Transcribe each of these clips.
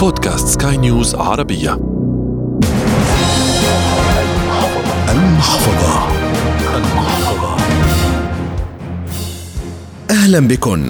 بودكاست سكاي نيوز عربية. المحفظة. المحفظة. أهلا بكم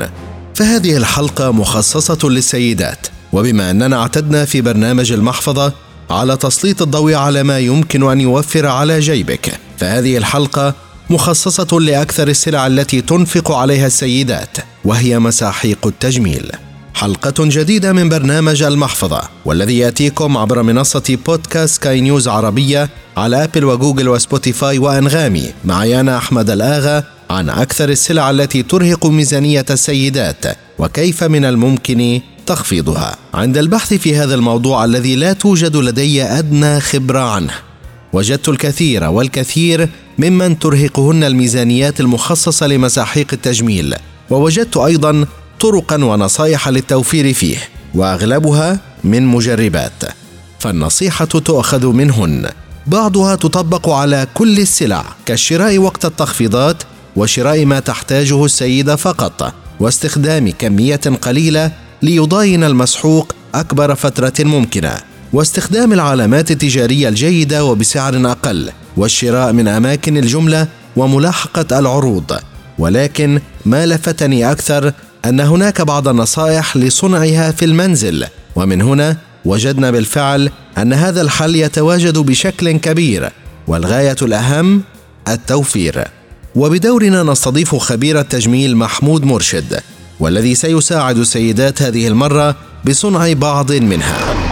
فهذه الحلقة مخصصة للسيدات. وبما أننا اعتدنا في برنامج المحفظة على تسليط الضوء على ما يمكن أن يوفر على جيبك. فهذه الحلقة مخصصة لأكثر السلع التي تنفق عليها السيدات وهي مساحيق التجميل. حلقة جديدة من برنامج المحفظة والذي يأتيكم عبر منصة بودكاست سكاي نيوز عربية على أبل وجوجل وسبوتيفاي وأنغامي. معي أنا أحمد الآغا عن أكثر السلع التي ترهق ميزانية السيدات وكيف من الممكن تخفيضها. عند البحث في هذا الموضوع الذي لا توجد لدي أدنى خبرة عنه وجدت الكثير والكثير ممن ترهقهن الميزانيات المخصصة لمساحيق التجميل. ووجدت أيضا طرقا ونصائح للتوفير فيه وأغلبها من مجربات. فالنصيحة تؤخذ منهن. بعضها تطبق على كل السلع كالشراء وقت التخفيضات وشراء ما تحتاجه السيده فقط واستخدام كمية قليلة ليضاين المسحوق أكبر فترة ممكنة. واستخدام العلامات التجارية الجيدة وبسعر أقل والشراء من أماكن الجملة وملاحقة العروض. ولكن ما لفتني أكثر أن هناك بعض النصائح لصنعها في المنزل ومن هنا وجدنا بالفعل أن هذا الحل يتواجد بشكل كبير والغاية الأهم التوفير. وبدورنا نستضيف خبير التجميل محمود مرشد والذي سيساعد السيدات هذه المرة بصنع بعض منها.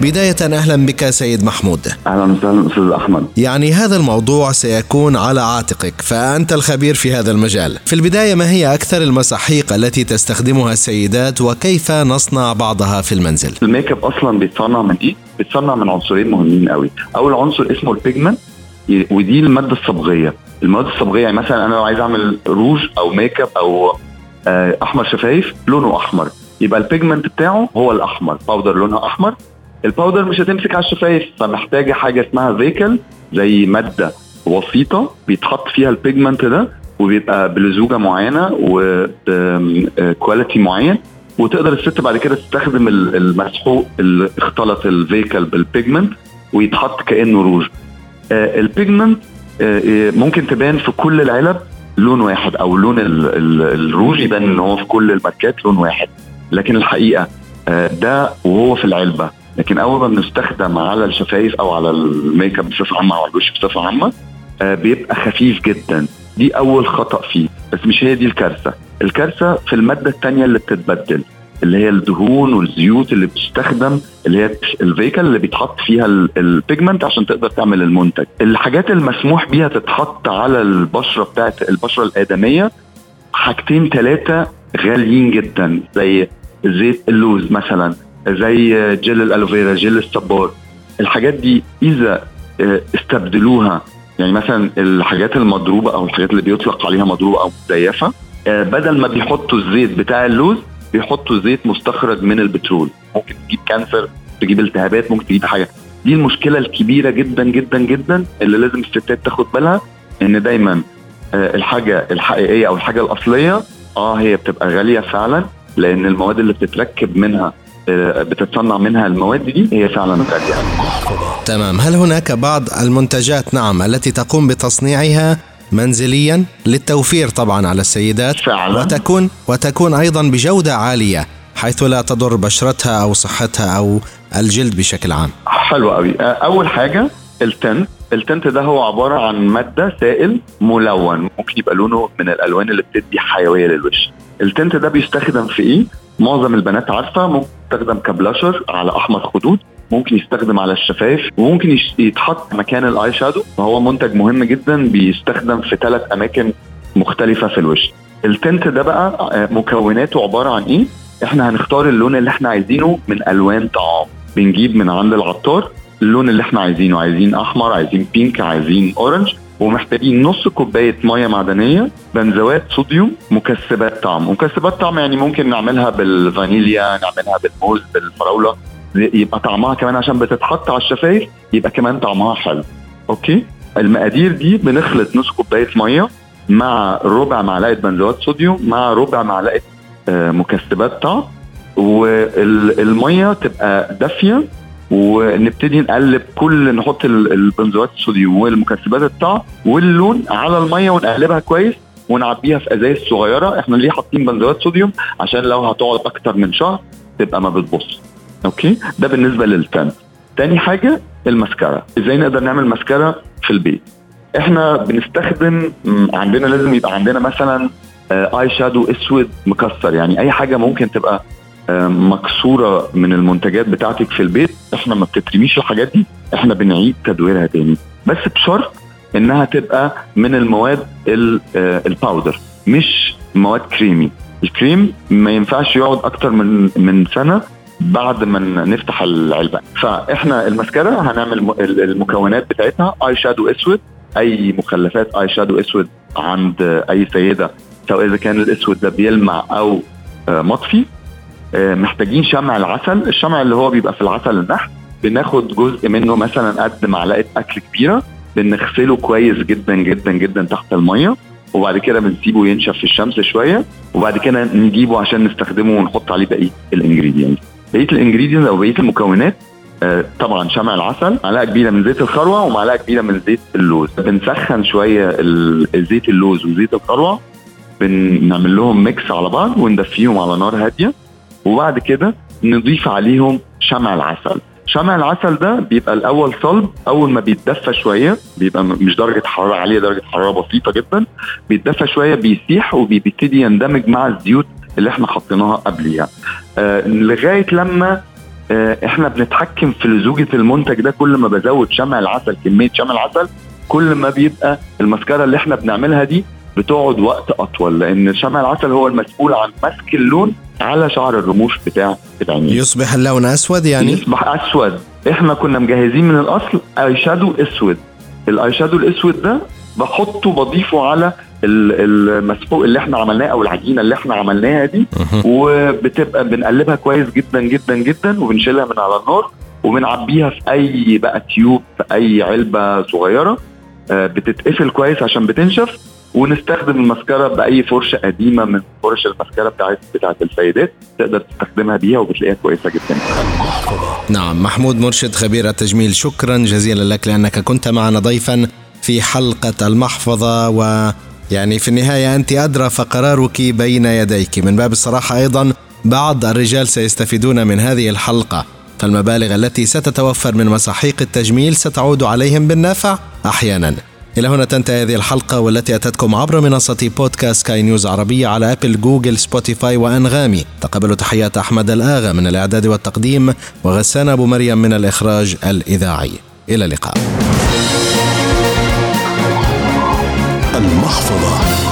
بداية أهلا بك سيد محمود. أهلا وسهلا أستاذ أحمد. يعني هذا الموضوع سيكون على عاتقك فأنت الخبير في هذا المجال. في البداية ما هي أكثر المساحيق التي تستخدمها السيدات وكيف نصنع بعضها في المنزل؟ ال make up أصلا بيتصنع من إيه؟ بيتصنع من عنصرين مهمين قوي. أول عنصر اسمه ال pigment ودي المادة الصبغية. المواد الصبغية يعني مثلا أنا لو عايز أعمل روج أو make up أو آه، أحمر شفايف لونه أحمر. يبقى ال pigment بتاعه هو الأحمر powder لونها أحمر. ال powder مش هتمسك على الشفايف فمحتاجة حاجة اسمها vehicle زي مادة وسيطه بيتحط فيها ال pigment ده وبيبقى بلزوجة معينة و quality معين وتقدر الست بعد كده تستخدم ال- المسحوق اللي اختلط ال vehicle بال pigment ويتحط كأنه روج. آه، ال pigment آه، آه، ممكن تبان في كل العلب لون واحد أو لون ال- ال- الروج يبان إن هو في كل الماركات لون واحد. لكن الحقيقة آه، ده وهو في العلبة. لكن أول ما بنستخدم على الشفايف أو على ال make up بصفة عامة أو على الوش بصفة عامة آه، بيبقى خفيف جدا. دي أول خطأ فيه بس مش هي دي الكارثة. الكارثة في المادة الثانية اللي بتتبدل اللي هي الدهون والزيوت اللي بتستخدم اللي هي ال vehicle اللي بيتحط فيها ال- ال pigment عشان تقدر تعمل المنتج. الحاجات المسموح بيها تتحط على البشرة بتاعت البشرة الآدمية حاجتين ثلاثة غاليين جدا زي زيت اللوز مثلا. زي gel ال aloe vera gel الصبار الحاجات دي إذا آه، استبدلوها يعني مثلا الحاجات المضروبة أو الحاجات اللي بيطلق عليها مضروبة أو مزيفة آه، بدل ما بيحطوا الزيت بتاع اللوز بيحطوا زيت مستخرج من البترول. ممكن تجيب كانسر تجيب التهابات ممكن تجيب حاجة. دي المشكلة الكبيرة جدا جدا جدا اللي لازم الستات تاخد بالها إن دايما آه، الحاجة الحقيقية أو الحاجة الأصلية آه هي بتبقى غالية فعلا لأن المواد اللي بتتركب منها بتتصنع منها المواد دي هي فعلا غاليه تمام. هل هناك بعض المنتجات نعم التي تقوم بتصنيعها منزليا؟ للتوفير طبعا على السيدات. فعلا. وتكون وتكون أيضا بجودة عالية حيث لا تضر بشرتها أو صحتها أو الجلد بشكل عام. حلو قوي. أول حاجة ال tint ال tint ده هو عبارة عن مادة سائل ملون ممكن يبقى لونه من الألوان اللي بتدي حيوية للوش. ال tint ده بيستخدم في إيه؟ معظم البنات عارفة ممكن يستخدم كبلاشر على أحمر خدود ممكن يستخدم على الشفايف وممكن يتحط مكان ال eye shadow فهو منتج مهم جدا بيستخدم في ثلاث أماكن مختلفة في الوش. ال tint ده بقى آه، مكوناته عبارة عن إيه؟ إحنا هنختار اللون اللي إحنا عايزينه من ألوان طعام. بنجيب من عند العطار اللون اللي إحنا عايزينه عايزين أحمر عايزين pink عايزين orange ومحتاجين نص كوباية مية معدنية بنزوات صوديوم مكسبات طعم. مكسبات طعم يعني ممكن نعملها بالفانيليا نعملها بالموز بالفراولة. يبقى طعمها كمان عشان بتتحط على الشفايف يبقى كمان طعمها حلو. أوكي؟ المقادير دي بنخلط نص كوباية مية مع ربع معلقة بنزوات صوديوم مع ربع معلقة آه، مكسبات طعم. والمية تبقى دافية ونبتدي نقلب كل نحط البنزوات الصوديوم والمكسبات الطعم واللون على المية ونقلبها كويس ونعبيها في أزايز صغيرة. إحنا ليه حاطين بنزوات صوديوم؟ عشان لو هتقعد أكتر من شهر تبقى ما بتبص. okay؟ ده بالنسبة لل tint تاني حاجة المسكرة. إزاي نقدر نعمل مسكرة في البيت؟ إحنا بنستخدم عندنا لازم يبقى عندنا مثلا eye shadow أسود مكسر. يعني أي حاجة ممكن تبقى آه، مكسورة من المنتجات بتاعتك في البيت. إحنا ما بتترميش الحاجات دي إحنا بنعيد تدويرها تاني. بس بشرط إنها تبقى من المواد آه، ال powder مش مواد كريمي الكريم ما ينفعش يقعد أكتر من من سنة بعد ما نفتح العلبة. فإحنا المسكرة هنعمل المكونات بتاعتها اي شادو أسود. أي مخلفات اي شادو أسود عند أي سيدة سواء إذا كان الأسود ده بيلمع أو آه، مطفي آه، محتاجين شمع العسل. الشمع اللي هو بيبقى في العسل النحل بناخد جزء منه مثلا قد معلقة أكل كبيرة بنغسله كويس جدا جدا جدا تحت المية وبعد كده بنسيبه ينشف في الشمس شوية وبعد كده نجيبه عشان نستخدمه ونحط عليه بقية ال ingredients. بقية ال ingredients أو بقية المكونات آه طبعا شمع العسل معلقة كبيرة من زيت الخروع ومعلقة كبيرة من زيت اللوز. بنسخن شوية زيت اللوز وزيت الخروع بنعمل لهم mix على بعض وندفيهم على نار هادية. وبعد كده نضيف عليهم شمع العسل. شمع العسل ده بيبقى الأول صلب أول ما بيتدفى شوية بيبقى مش درجة حرارة عالية درجة حرارة بسيطة جدا بيتدفى شوية بيسيح وبيبتدي يندمج مع الزيوت اللي إحنا حطيناها قبليها. آه لغاية لما آه إحنا بنتحكم في لزوجه المنتج ده كل ما بزود شمع العسل كمية شمع العسل كل ما بيبقى المسكرة اللي إحنا بنعملها دي بتقعد وقت أطول لأن شمع العسل هو المسؤول عن مسك اللون على شعر الرموش بتاع العينين يصبح اللون أسود يعني؟ يصبح أسود. إحنا كنا مجهزين من الأصل اي شادو أسود. ال eye shadow الأسود ده بحطه بضيفه على المسحوق اللي إحنا عملناه أو العجينة اللي إحنا عملناها دي وبتبقى بنقلبها كويس جدا جدا جدا وبنشيلها من على النار وبنعبيها في أي بقى tube في أي علبة صغيرة. آه، بتتقفل كويس عشان بتنشف. ونستخدم المسكرة بأي فرشة قديمة من فرش المسكرة بتاعت بتاعت السيدات تقدر تستخدمها بيها وبتلاقيها كويسة جدا. نعم محمود مرشد خبير التجميل شكرا جزيلا لك لأنك كنت معنا ضيفا في حلقة المحفظة و يعني في النهاية أنت أدرى فقرارك بين يديك. من باب الصراحة أيضا بعض الرجال سيستفيدون من هذه الحلقة. فالمبالغ التي ستتوفر من مساحيق التجميل ستعود عليهم بالنفع أحيانا. إلى هنا تنتهي هذه الحلقة والتي أتتكم عبر منصة بودكاست سكاي نيوز عربية على أبل جوجل سبوتيفاي وأنغامي. تقبلوا تحيات أحمد الآغا من الإعداد والتقديم وغسان أبو مريم من الإخراج الإذاعي. إلى اللقاء. المحفظة.